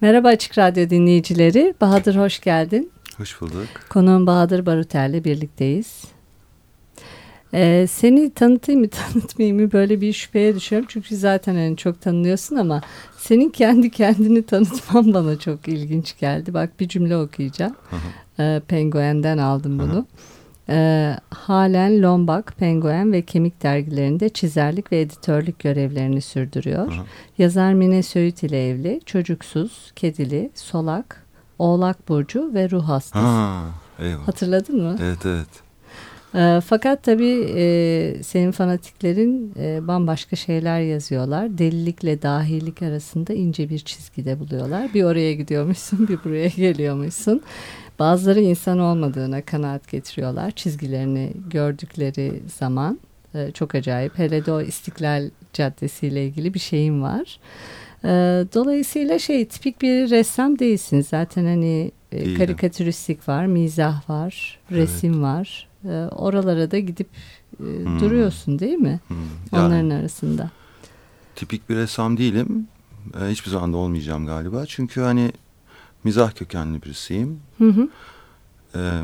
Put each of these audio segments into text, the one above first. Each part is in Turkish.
Merhaba Açık Radyo dinleyicileri. Bahadır hoş geldin. Hoş bulduk. Konuğum Bahadır Baruter'le birlikteyiz. Ee, seni tanıtayım mı tanıtmayayım mı böyle bir şüpheye düşüyorum. Çünkü zaten hani çok tanınıyorsun ama senin kendi kendini tanıtman bana çok ilginç geldi. Bak bir cümle okuyacağım. Ee, Penguen'den aldım bunu. Ee, halen Lombak, Penguen ve Kemik dergilerinde çizerlik ve editörlük görevlerini sürdürüyor. Aha. Yazar Mine Söğüt ile evli, çocuksuz, kedili, solak, oğlak burcu ve ruh hastası. Ha, eyvallah. Hatırladın mı? Evet evet. Ee, fakat tabii e, senin fanatiklerin e, bambaşka şeyler yazıyorlar. Delilikle dahilik arasında ince bir çizgide buluyorlar. Bir oraya gidiyormuşsun, bir buraya geliyormuşsun. Bazıları insan olmadığına kanaat getiriyorlar. Çizgilerini gördükleri zaman e, çok acayip. Hele de o İstiklal Caddesi ile ilgili bir şeyim var. E, dolayısıyla şey tipik bir ressam değilsin. Zaten hani e, Değilim. karikatüristik var, mizah var, Evet. resim var. E, oralara da gidip e, Hmm. duruyorsun değil mi? Hmm. Yani Onların arasında. tipik bir ressam değilim. Ee, hiçbir zaman da olmayacağım galiba. Çünkü hani mizah kökenli birisiyim. Hı hı. Ee,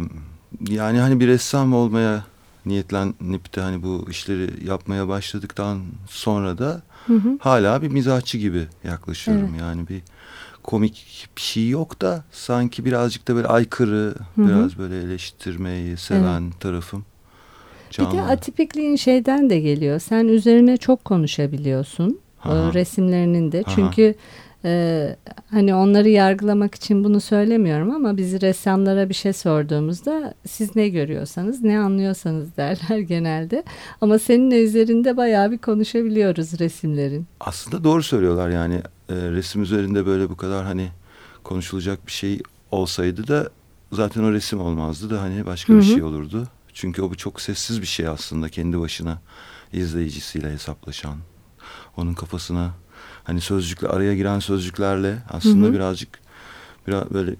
yani hani bir ressam olmaya niyetlenip de hani bu işleri yapmaya başladıktan sonra da Hı hı. hala bir mizahçı gibi yaklaşıyorum. Evet. Yani bir komik bir şey yok da sanki birazcık da böyle aykırı, Hı hı. biraz böyle eleştirmeyi seven tarafım. Bir de Canlı. atipikliğin şeyden de geliyor. Sen üzerine çok konuşabiliyorsun. Aha. e, resimlerinin de. Aha. Çünkü e, hani onları yargılamak için bunu söylemiyorum ama biz ressamlara bir şey sorduğumuzda siz ne görüyorsanız ne anlıyorsanız derler genelde. Ama senin üzerinde bayağı bir konuşabiliyoruz resimlerin. Aslında doğru söylüyorlar yani e, resim üzerinde böyle bu kadar hani konuşulacak bir şey olsaydı da zaten o resim olmazdı da hani başka Hı bir şey olurdu. Çünkü o bu çok sessiz bir şey aslında kendi başına izleyicisiyle hesaplaşan. Onun kafasına hani sözcükle araya giren sözcüklerle aslında Hı hı. birazcık biraz böyle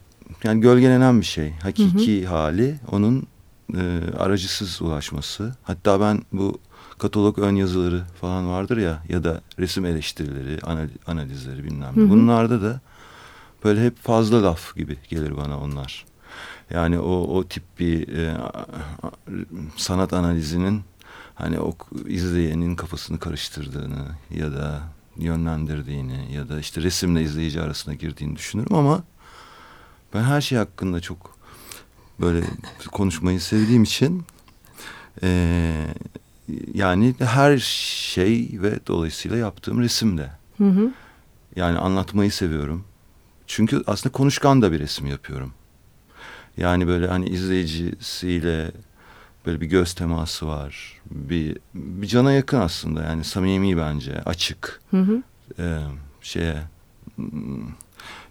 yani gölgelenen bir şey. Hakiki hali onun e, aracısız ulaşması. Hatta ben bu katalog ön yazıları falan vardır ya ya da resim eleştirileri, anal- analizleri bilmem ne. Hı hı. Bunlarda da böyle hep fazla laf gibi gelir bana onlar. Yani o o tip bir e, sanat analizinin hani o izleyenin kafasını karıştırdığını ya da yönlendirdiğini ya da işte resimle izleyici arasına girdiğini düşünürüm ama ben her şey hakkında çok böyle konuşmayı sevdiğim için eee, yani her şey ve dolayısıyla yaptığım resimde. Hı hı. Yani anlatmayı seviyorum. Çünkü aslında konuşkan da bir resim yapıyorum. Yani böyle hani izleyicisiyle böyle bir göz teması var. Bir, bir cana yakın aslında yani samimi bence açık. Hı hı. Ee, şeye hmm,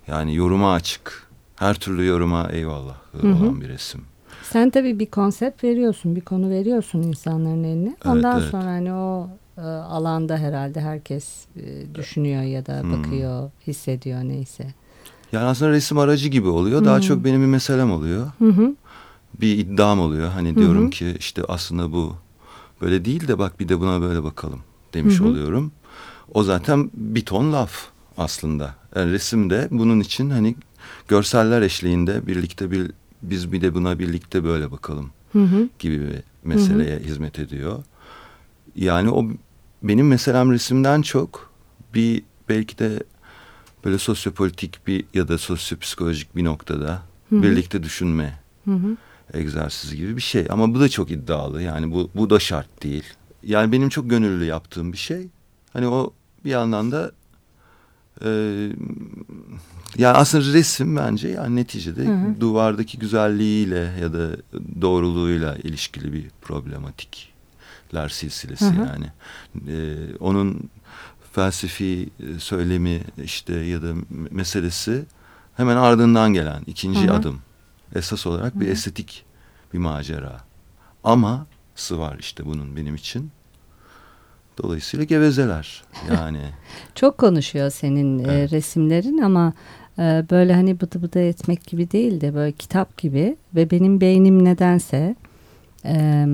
yani yoruma açık. Her türlü yoruma eyvallah Hı hı. olan bir resim. Sen tabii bir konsept veriyorsun, bir konu veriyorsun insanların eline. Ondan evet. sonra hani o e, alanda herhalde herkes e, düşünüyor ya da Hmm. bakıyor, hissediyor neyse. Yani aslında resim aracı gibi oluyor. Daha Hmm. çok benim bir meselem oluyor. Hı hı. Bir iddiam oluyor. Hani Hı diyorum hı. ki işte aslında bu böyle değil de bak bir de buna böyle bakalım demiş Hı hı. oluyorum. O zaten bir ton laf aslında. Yani resimde bunun için hani görseller eşliğinde birlikte bir biz bir de buna birlikte böyle bakalım Hı hı. gibi bir meseleye hizmet ediyor. Yani o benim meselem resimden çok bir belki de böyle sosyopolitik bir ya da sosyopsikolojik bir noktada Hı hı. birlikte düşünme Hı hı. Egzersizi gibi bir şey. Ama bu da çok iddialı. Yani bu, bu da şart değil. Yani benim çok gönüllü yaptığım bir şey. Hani o bir yandan da e, yani aslında resim bence yani neticede Hı hı. duvardaki güzelliğiyle ya da doğruluğuyla ilişkili bir problematikler silsilesi Hı hı. yani. E, onun felsefi e, söylemi işte ya da meselesi hemen ardından gelen ikinci Hı hı. adım. Esas olarak bir Hı hı. estetik bir macera. Ama var işte bunun benim için. Dolayısıyla gevezeler yani. Çok konuşuyor senin e, Evet. resimlerin ama e, böyle hani bıdı bıdı etmek gibi değil de böyle kitap gibi ve benim beynim nedense e,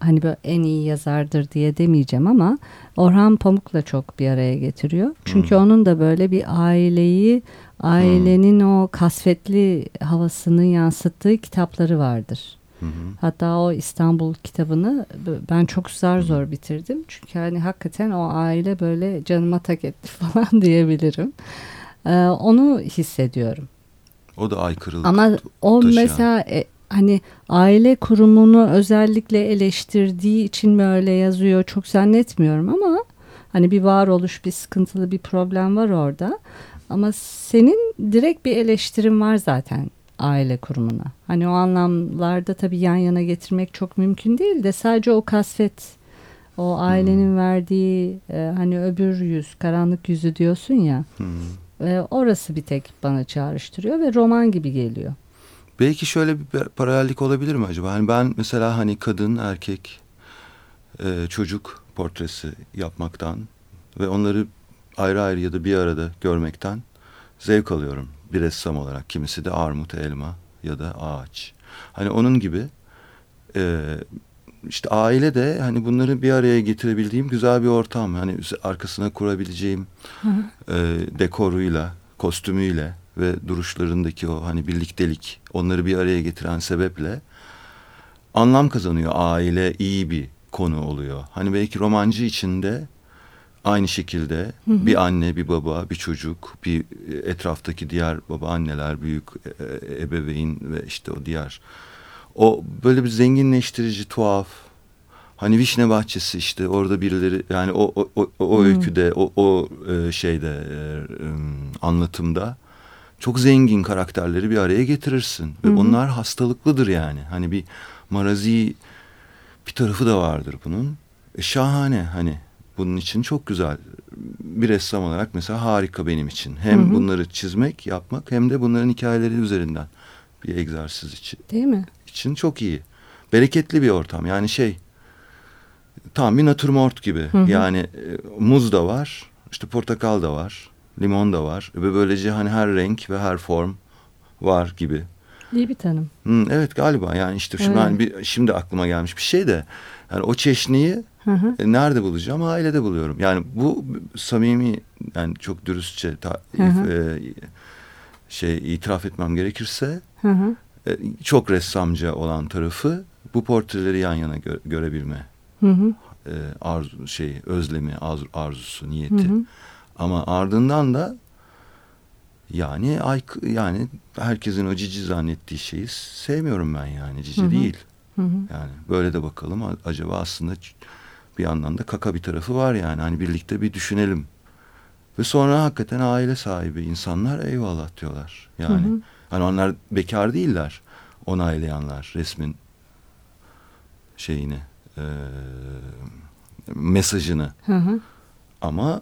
hani böyle en iyi yazardır diye demeyeceğim ama Orhan Pamuk'la çok bir araya getiriyor. Çünkü Hmm. onun da böyle bir aileyi, ailenin o kasvetli havasını yansıttığı kitapları vardır. Hı hı. Hatta o İstanbul kitabını ben çok zar zor bitirdim. Çünkü hani hakikaten o aile böyle canıma tak etti falan diyebilirim. Ee, onu hissediyorum. O da aykırılık. Ama o taşıyan. mesela e, hani aile kurumunu özellikle eleştirdiği için mi öyle yazıyor çok zannetmiyorum ama hani bir varoluş bir sıkıntılı bir problem var orada. Ama senin direkt bir eleştirin var zaten aile kurumuna. Hani o anlamlarda tabii yan yana getirmek çok mümkün değil de sadece o kasvet o ailenin verdiği e, hani öbür yüz karanlık yüzü diyorsun ya Hı. e, orası bir tek bana çağrıştırıyor ve roman gibi geliyor. Belki şöyle bir par- paralellik olabilir mi acaba? Hani ben mesela hani kadın, erkek, e, çocuk portresi yapmaktan ve onları ayrı ayrı ya da bir arada görmekten zevk alıyorum bir ressam olarak. Kimisi de armut, elma ya da ağaç. Hani onun gibi e, işte aile de hani bunları bir araya getirebildiğim güzel bir ortam. Hani arkasına kurabileceğim e, dekoruyla, kostümüyle ve duruşlarındaki o hani birliktelik onları bir araya getiren sebeple anlam kazanıyor. Aile iyi bir konu oluyor. Hani belki romancı içinde aynı şekilde bir anne, bir baba, bir çocuk, bir e, etraftaki diğer baba anneler, büyük e, e, ebeveyn ve işte o diğer o böyle bir zenginleştirici tuhaf Hani vişne bahçesi işte orada birileri yani o o o, o Hmm. öyküde o o şeyde anlatımda çok zengin karakterleri bir araya getirirsin ve Hı hı. onlar hastalıklıdır yani. Hani bir marazi bir tarafı da vardır bunun. E, şahane hani bunun için çok güzel. Bir ressam olarak mesela harika benim için. Hem Hı hı. bunları çizmek, yapmak hem de bunların hikayeleri üzerinden bir egzersiz için Değil mi? için çok iyi. Bereketli bir ortam. Yani şey tam bir natürmort gibi. Hı hı. Yani e, muz da var, işte portakal da var, limon da var ve böylece hani her renk ve her form var gibi. İyi bir tanım. Hmm, evet galiba yani işte şimdi, Evet. hani bir, şimdi aklıma gelmiş bir şey de yani o çeşniyi Hı hı. e, nerede bulacağım? Ailede buluyorum. Yani bu samimi yani çok dürüstçe ta- Hı hı. e, şey itiraf etmem gerekirse Hı hı. e, çok ressamca olan tarafı bu portreleri yan yana gö- görebilme Hı hı. e, arzu şey özlemi arzu- arzusu niyeti Hı hı. Ama ardından da yani ay yani herkesin o cici zannettiği şeyi sevmiyorum ben yani cici Hı hı. değil Hı hı. yani böyle de bakalım acaba aslında bir yandan da kaka bir tarafı var yani hani birlikte bir düşünelim ve sonra hakikaten aile sahibi insanlar eyvallah diyorlar yani Hı hı. Hani onlar bekar değiller. Onaylayanlar resmin şeyini e, mesajını Hı hı. ama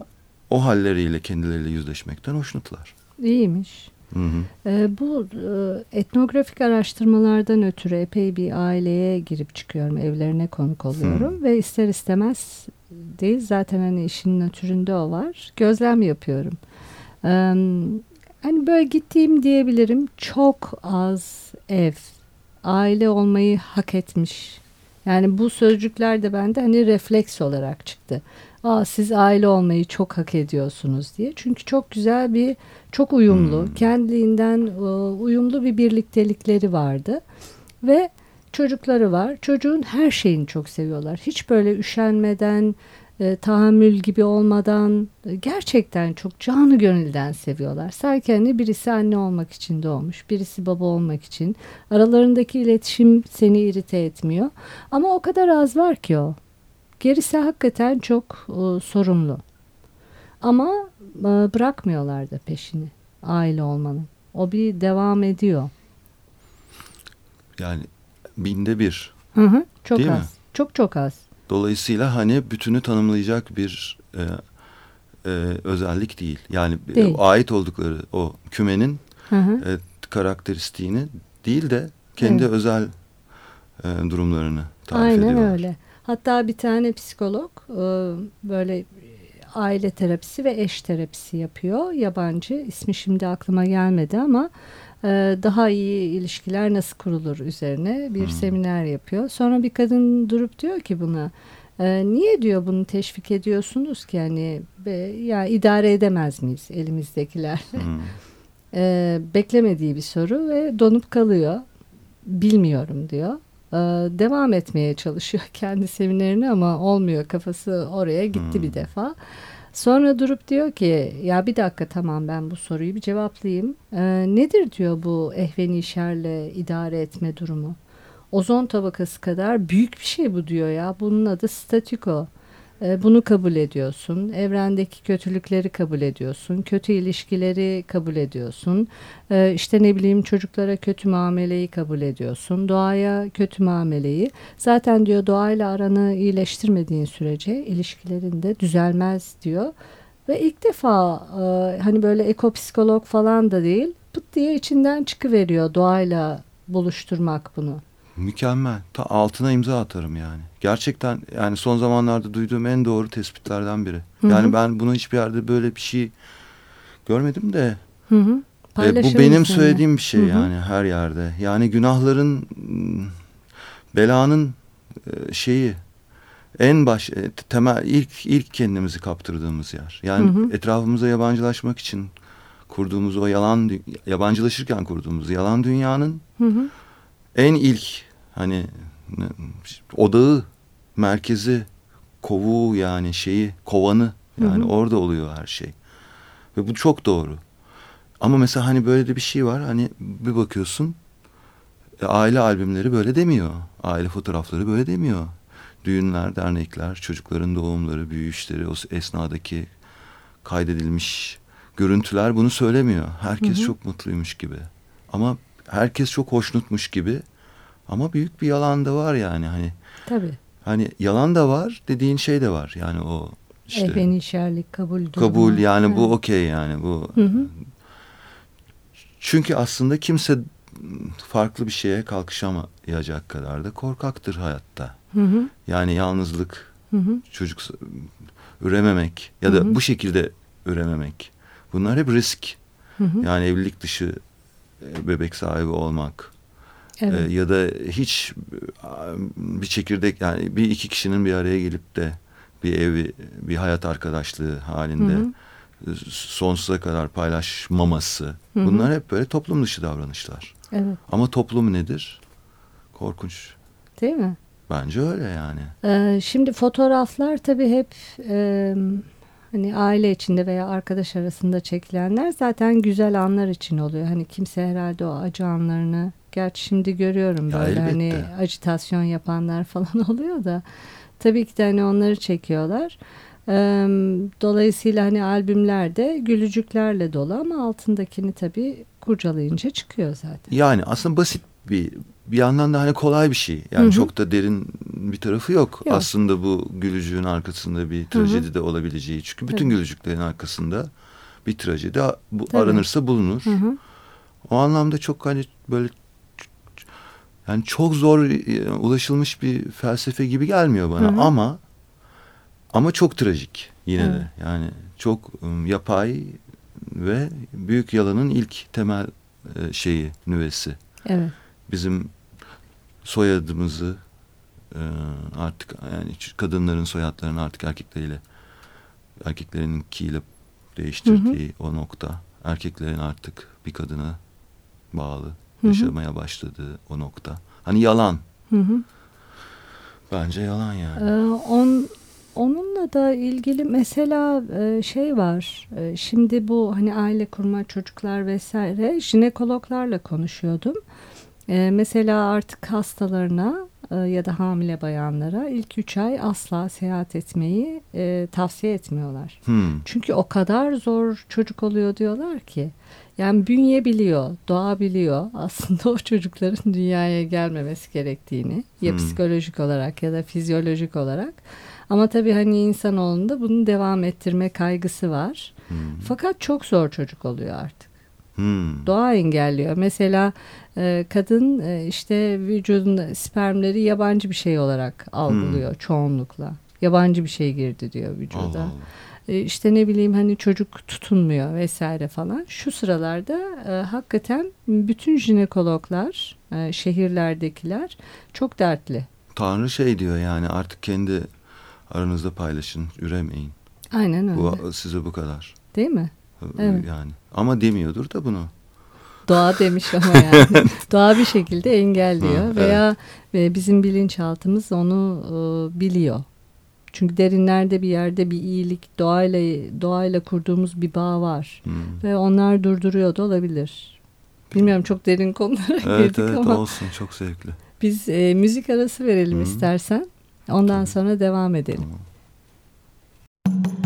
o halleriyle kendileriyle yüzleşmekten hoşnutlar. İyiymiş. Hı hı. Ee, bu e, etnografik araştırmalardan ötürü epey bir aileye girip çıkıyorum. Evlerine konuk oluyorum ve ister istemez değil zaten hani işin natüründe o var. Gözlem yapıyorum. Ee, hani böyle gittiğim diyebilirim çok az ev aile olmayı hak etmiş. Yani bu sözcükler de bende hani refleks olarak çıktı. Aa siz aile olmayı çok hak ediyorsunuz diye. Çünkü çok güzel bir çok uyumlu, Hmm. kendiliğinden e, uyumlu bir birliktelikleri vardı. Ve çocukları var. Çocuğun her şeyini çok seviyorlar. Hiç böyle üşenmeden, e, tahammül gibi olmadan e, gerçekten çok canı gönülden seviyorlar. Sanki hani birisi anne olmak için doğmuş, birisi baba olmak için. Aralarındaki iletişim seni irite etmiyor. Ama o kadar az var ki o. Gerisi hakikaten çok e, sorumlu. Ama e, bırakmıyorlar da peşini aile olmanın. O bir devam ediyor. Yani binde bir. Hı hı, çok Değil mi? az. Çok çok az. Dolayısıyla hani bütünü tanımlayacak bir e, e, özellik değil. Yani e, Değil. ait oldukları o kümenin Hı hı. e, karakteristiğini değil de kendi Evet. özel e, durumlarını tarif Aynen ediyorlar. öyle. Hatta bir tane psikolog e, böyle aile terapisi ve eş terapisi yapıyor. Yabancı ismi şimdi aklıma gelmedi ama e, daha iyi ilişkiler nasıl kurulur üzerine bir Hmm. seminer yapıyor. Sonra bir kadın durup diyor ki buna e, niye diyor bunu teşvik ediyorsunuz ki hani be, ya idare edemez miyiz elimizdekiler? Hmm. E, beklemediği bir soru ve donup kalıyor. Bilmiyorum diyor. E, devam etmeye çalışıyor kendi seminerini ama olmuyor. Kafası oraya gitti Hmm. bir defa. Sonra durup diyor ki ya bir dakika tamam ben bu soruyu bir cevaplayayım. E, nedir diyor bu ehveni şerle idare etme durumu? Ozon tabakası kadar büyük bir şey bu diyor ya. Bunun adı statiko. E, Bunu kabul ediyorsun. Evrendeki kötülükleri kabul ediyorsun. Kötü ilişkileri kabul ediyorsun. E, işte ne bileyim çocuklara kötü muameleyi kabul ediyorsun. Doğaya kötü muameleyi. Zaten diyor doğayla aranı iyileştirmediğin sürece ilişkilerin de düzelmez diyor. Ve ilk defa e, hani böyle ekopsikolog falan da değil pıt diye içinden çıkıveriyor doğayla buluşturmak bunu. Mükemmel. Ta altına imza atarım yani. Gerçekten yani son zamanlarda duyduğum en doğru tespitlerden biri. Hı hı. Yani ben bunu hiçbir yerde böyle bir şey görmedim de Hı hı. e, bu benim seninle. söylediğim bir şey Hı hı. yani her yerde. Yani günahların mm, belanın e, şeyi en baş e, temel ilk ilk kendimizi kaptırdığımız yer. Yani Hı hı. etrafımıza yabancılaşmak için kurduğumuz o yalan yabancılaşırken kurduğumuz yalan dünyanın Hı hı. en ilk hani odağı, merkezi, kovuğu yani şeyi, kovanı yani Hı hı. orada oluyor her şey. Ve bu çok doğru. Ama mesela hani böyle de bir şey var. Hani bir bakıyorsun e, aile albümleri böyle demiyor. Aile fotoğrafları böyle demiyor. Düğünler, dernekler, çocukların doğumları, büyüyüşleri, o esnadaki kaydedilmiş görüntüler bunu söylemiyor. Herkes Hı hı. çok mutluymuş gibi. Ama herkes çok hoşnutmuş gibi. Ama büyük bir yalan da var yani hani Tabii. hani yalan da var dediğin şey de var. Yani o işte Ehveni şerlik kabul durumu. kabul yani bu Evet. okey yani bu. Hı hı. Çünkü aslında kimse farklı bir şeye kalkışamayacak kadar da korkaktır hayatta. Hı hı. Yani yalnızlık, Hı hı. çocuk ürememek ya da Hı hı. bu şekilde ürememek. Bunlar hep risk. Hı hı. Yani evlilik dışı e, bebek sahibi olmak. Evet. E, ya da hiç bir çekirdek yani bir iki kişinin bir araya gelip de bir evi bir hayat arkadaşlığı halinde Hı hı. sonsuza kadar paylaşmaması. Hı hı. Bunlar hep böyle toplum dışı davranışlar. Evet. Ama toplum nedir? Korkunç. Değil mi? Bence öyle yani. Ee, şimdi fotoğraflar tabii hep e, hani aile içinde veya arkadaş arasında çekilenler zaten güzel anlar için oluyor. Hani kimse herhalde o acı anlarını gerçi şimdi görüyorum Ya böyle hani elbette. ajitasyon yapanlar falan oluyor da tabii ki de hani onları çekiyorlar. Dolayısıyla hani albümlerde gülücüklerle dolu ama altındakini tabii kurcalayınca çıkıyor zaten. Yani aslında basit bir bir yandan da hani kolay bir şey. Yani Hı hı. çok da derin bir tarafı yok. Yok. Aslında bu gülücüğün arkasında bir trajedi de olabileceği. Çünkü bütün Evet. gülücüklerin arkasında bir trajedi bu Tabii. aranırsa bulunur. Hı hı. O anlamda çok hani böyle yani çok zor e, ulaşılmış bir felsefe gibi gelmiyor bana Hı hı. ama ama çok trajik yine Evet. de. Yani çok yapay ve büyük yalanın ilk temel e, şeyi nüvesi. Evet. Bizim soyadımızı e, artık yani kadınların soyadlarını artık erkekleriyle erkeklerinkiyle değiştirdiği o nokta. Erkeklerin artık bir kadına bağlı Hı hı. Yaşamaya başladığı o nokta. Hani yalan. Hı hı. Bence yalan yani. Ee, on, onunla da ilgili mesela e, şey var. E, Şimdi bu hani aile kurma çocuklar vesaire jinekologlarla konuşuyordum. E, Mesela artık hastalarına ya da hamile bayanlara ilk üç ay asla seyahat etmeyi e, tavsiye etmiyorlar. Hmm. Çünkü o kadar zor çocuk oluyor diyorlar ki. Yani bünye biliyor, doğa biliyor aslında o çocukların dünyaya gelmemesi gerektiğini ya Hmm. psikolojik olarak ya da fizyolojik olarak. Ama tabii hani insanoğlunda bunu devam ettirme kaygısı var. Hmm. Fakat çok zor çocuk oluyor artık. Hmm. Doğa engelliyor. Mesela e, kadın e, işte vücudunda spermleri yabancı bir şey olarak algılıyor çoğunlukla. Yabancı bir şey girdi diyor vücuda. Allah Allah. e, işte ne bileyim hani çocuk tutunmuyor vesaire falan. Şu sıralarda e, hakikaten bütün jinekologlar, e, şehirlerdekiler çok dertli. Tanrı şey diyor yani artık kendi aranızda paylaşın, üremeyin. Aynen öyle. Bu size bu kadar. Değil mi? Evet. Yani ama demiyordur da bunu. Doğa demiş ama yani. Doğa bir şekilde engelliyor Hı, veya evet. bizim bilinçaltımız onu e, biliyor. Çünkü derinlerde bir yerde bir iyilik, doğayla doğayla kurduğumuz bir bağ var. Hmm. Ve onlar durduruyor da olabilir. Bilmiyorum çok derin konulara evet, girdik evet, ama. Evet olsun çok zevkli. Biz e, müzik arası verelim hmm. istersen. Ondan Tabii. sonra devam edelim. Tamam.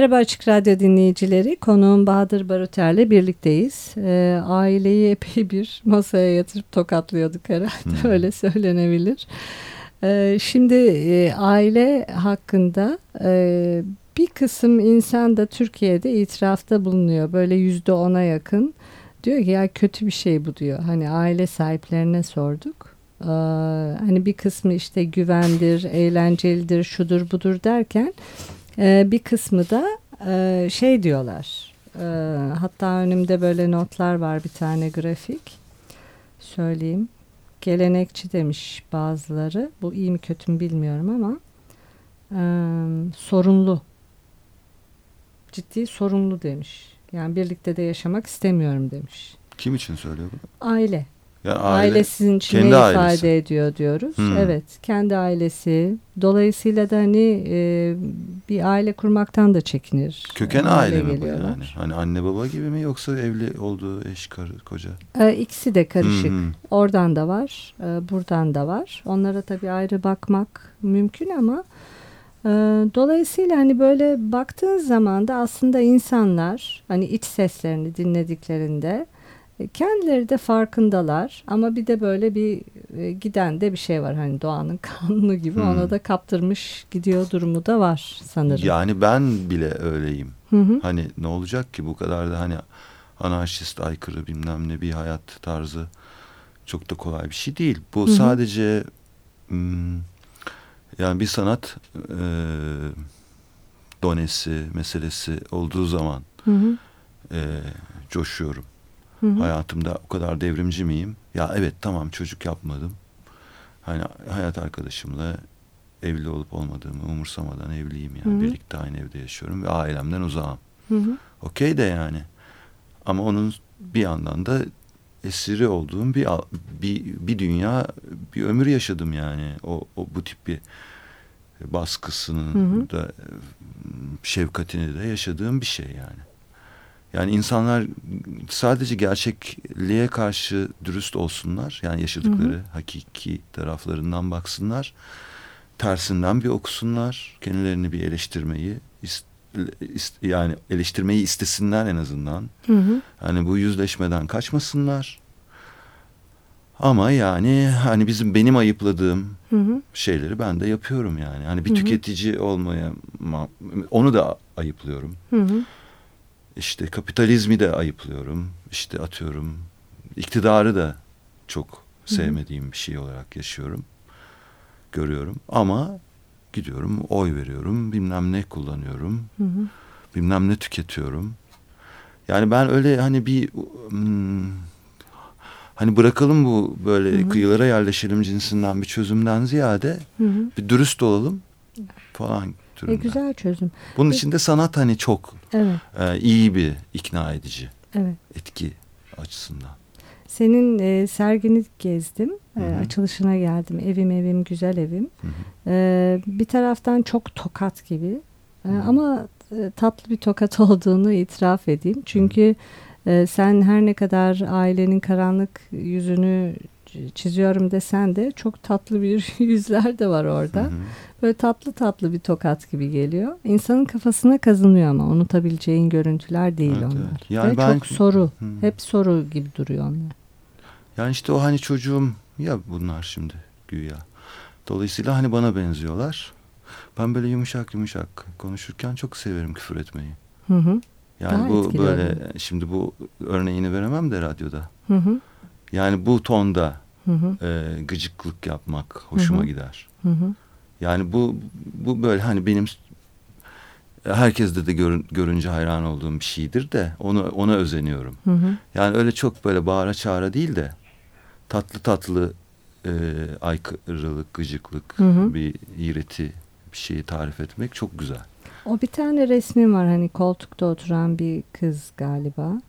Merhaba Açık Radyo dinleyicileri. Konuğum Bahadır Baruter'le birlikteyiz. E, aileyi epey bir masaya yatırıp tokatlıyorduk herhalde. Hmm. Öyle söylenebilir. E, şimdi e, aile hakkında e, bir kısım insan da Türkiye'de itirafta bulunuyor. Böyle yüzde ona yakın. Diyor ki ya kötü bir şey bu diyor. Hani aile sahiplerine sorduk. Ee, hani bir kısmı işte güvendir, eğlencelidir, şudur budur derken e, bir kısmı da e, şey diyorlar. Ee, hatta önümde böyle notlar var bir tane grafik. Söyleyeyim. Gelenekçi demiş bazıları. Bu iyi mi kötü mü bilmiyorum ama e, sorunlu. Ciddi sorunlu demiş. Yani birlikte de yaşamak istemiyorum demiş. Kim için söylüyor bunu? Aile. Ya aile, aile sizin için ne ifade ailesi. ediyor diyoruz. Hmm. Evet, kendi ailesi. Dolayısıyla da hani e, bir aile kurmaktan da çekinir. Köken aile, aile mi bu yani? Hani anne baba gibi mi yoksa evli olduğu eş karı koca? E, ikisi de karışık. Hmm. Oradan da var, e, buradan da var. Onlara tabii ayrı bakmak mümkün ama e, dolayısıyla hani böyle baktığın zaman da aslında insanlar hani iç seslerini dinlediklerinde kendileri de farkındalar ama bir de böyle bir e, giden de bir şey var hani doğanın kanunu gibi hmm. ona da kaptırmış gidiyor durumu da var sanırım. Yani ben bile öyleyim. Hı hı. Hani ne olacak ki bu kadar da hani anarşist aykırı bilmem ne bir hayat tarzı çok da kolay bir şey değil. Bu hı hı. sadece hmm, yani bir sanat e, donesi meselesi olduğu zaman hı hı. E, coşuyorum. Hı hı. Hayatımda o kadar devrimci miyim? Ya evet tamam çocuk yapmadım. Hani hayat arkadaşımla evli olup olmadığımı umursamadan evliyim yani. Hı hı. Birlikte aynı evde yaşıyorum ve ailemden uzağım. Okey de yani. Ama onun bir yandan da esiri olduğum bir bir bir dünya bir ömür yaşadım yani. O, o bu tip bir baskısının hı hı. da şefkatini de yaşadığım bir şey yani. Yani insanlar sadece gerçekliğe karşı dürüst olsunlar. Yani yaşadıkları hı hı. hakiki taraflarından baksınlar. Tersinden bir okusunlar. Kendilerini bir eleştirmeyi yani eleştirmeyi istesinler en azından. Hı hı. Yani bu yüzleşmeden kaçmasınlar. Ama yani hani bizim benim ayıpladığım hı hı. şeyleri ben de yapıyorum yani. Hani bir hı hı. tüketici olmaya onu da ayıplıyorum. Hı hı. İşte kapitalizmi de ayıplıyorum. İşte atıyorum iktidarı da çok sevmediğim bir şey olarak yaşıyorum. Görüyorum ama gidiyorum oy veriyorum bilmem ne kullanıyorum. Hı hı. Bilmem ne tüketiyorum. Yani ben öyle hani bir hmm, hani bırakalım bu böyle hı hı. kıyılara yerleşelim cinsinden bir çözümden ziyade hı hı. bir dürüst olalım falan türünden. E, güzel çözüm. Bunun içinde sanat hani çok evet. e, iyi bir ikna edici evet. etki açısından. Senin e, sergini gezdim. E, açılışına geldim. Evim evim güzel evim. Hı hı. E, bir taraftan çok tokat gibi. E, ama e, tatlı bir tokat olduğunu itiraf edeyim. Çünkü e, sen her ne kadar ailenin karanlık yüzünü çiziyorum desen de çok tatlı bir yüzler de var orada. Hı hı. Böyle tatlı tatlı bir tokat gibi geliyor. İnsanın kafasına kazınıyor ama unutabileceğin görüntüler değil evet, onlar. Evet. Yani Ve ben... çok soru. Hı. Hep soru gibi duruyor onlar. Yani işte o hani çocuğum ya bunlar şimdi güya. Dolayısıyla hani bana benziyorlar. Ben böyle yumuşak yumuşak konuşurken çok severim küfür etmeyi. Hı hı. Yani Daha bu böyle şimdi bu örneğini veremem de radyoda. Hı hı. Yani bu tonda hı hı. E, gıcıklık yapmak hoşuma hı hı. gider. Hı hı. Yani bu bu böyle hani benim herkeste de görün, görünce hayran olduğum bir şeydir de onu ona özeniyorum. Hı hı. Yani öyle çok böyle bağıra çağıra değil de tatlı tatlı e, aykırılık, gıcıklık, hı hı. bir iğreti bir şeyi tarif etmek çok güzel. O bir tane resmi var hani koltukta oturan bir kız galiba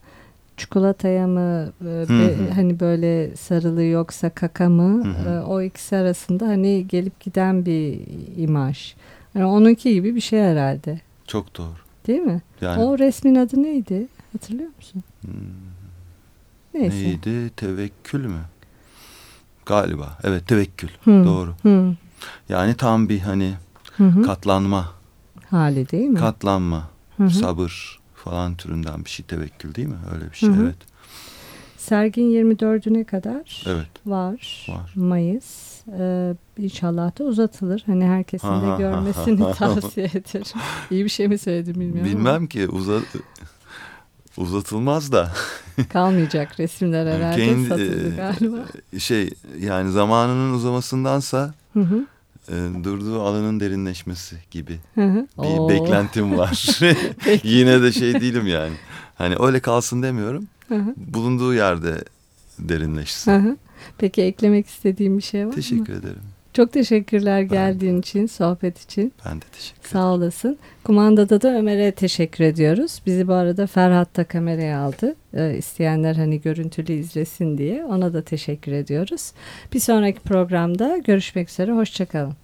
çikolataya mı e, be, hani böyle sarılı yoksa kaka mı e, o ikisi arasında hani gelip giden bir imaj. Yani onunki gibi bir şey herhalde. Çok doğru. Değil mi? Yani, o resmin adı neydi? Hatırlıyor musun? Hmm. Neyse. Neydi? Tevekkül mü? Galiba. Evet tevekkül. Hı. Doğru. Hı. Yani tam bir hani hı hı. katlanma. Hali değil mi? Katlanma. Hı hı. Sabır falan türünden bir şey tevekkül değil mi? Öyle bir şey hı hı. evet. Sergin 24'üne kadar evet. var. var. Mayıs. Ee, inşallah da uzatılır. Hani herkesin de görmesini tavsiye ederim. İyi bir şey mi söyledim bilmiyorum Bilmem ama. ki uzat uzatılmaz da. Kalmayacak resimler herhalde Kendi, satıldı galiba. Şey yani zamanının uzamasındansa hı hı. E, durduğu alanın derinleşmesi gibi Hı hı. bir Oo. beklentim var. Yine de şey değilim yani. Hani öyle kalsın demiyorum. Hı hı. Bulunduğu yerde derinleşsin. Hı hı. Peki eklemek istediğim bir şey var mı? Teşekkür ederim. Çok teşekkürler geldiğin için, sohbet için. Ben de teşekkür ederim. Sağ olasın. Kumandada da Ömer'e teşekkür ediyoruz. Bizi bu arada Ferhat da kameraya aldı. Ee, isteyenler hani görüntülü izlesin diye. Ona da teşekkür ediyoruz. Bir sonraki programda görüşmek üzere. Hoşçakalın.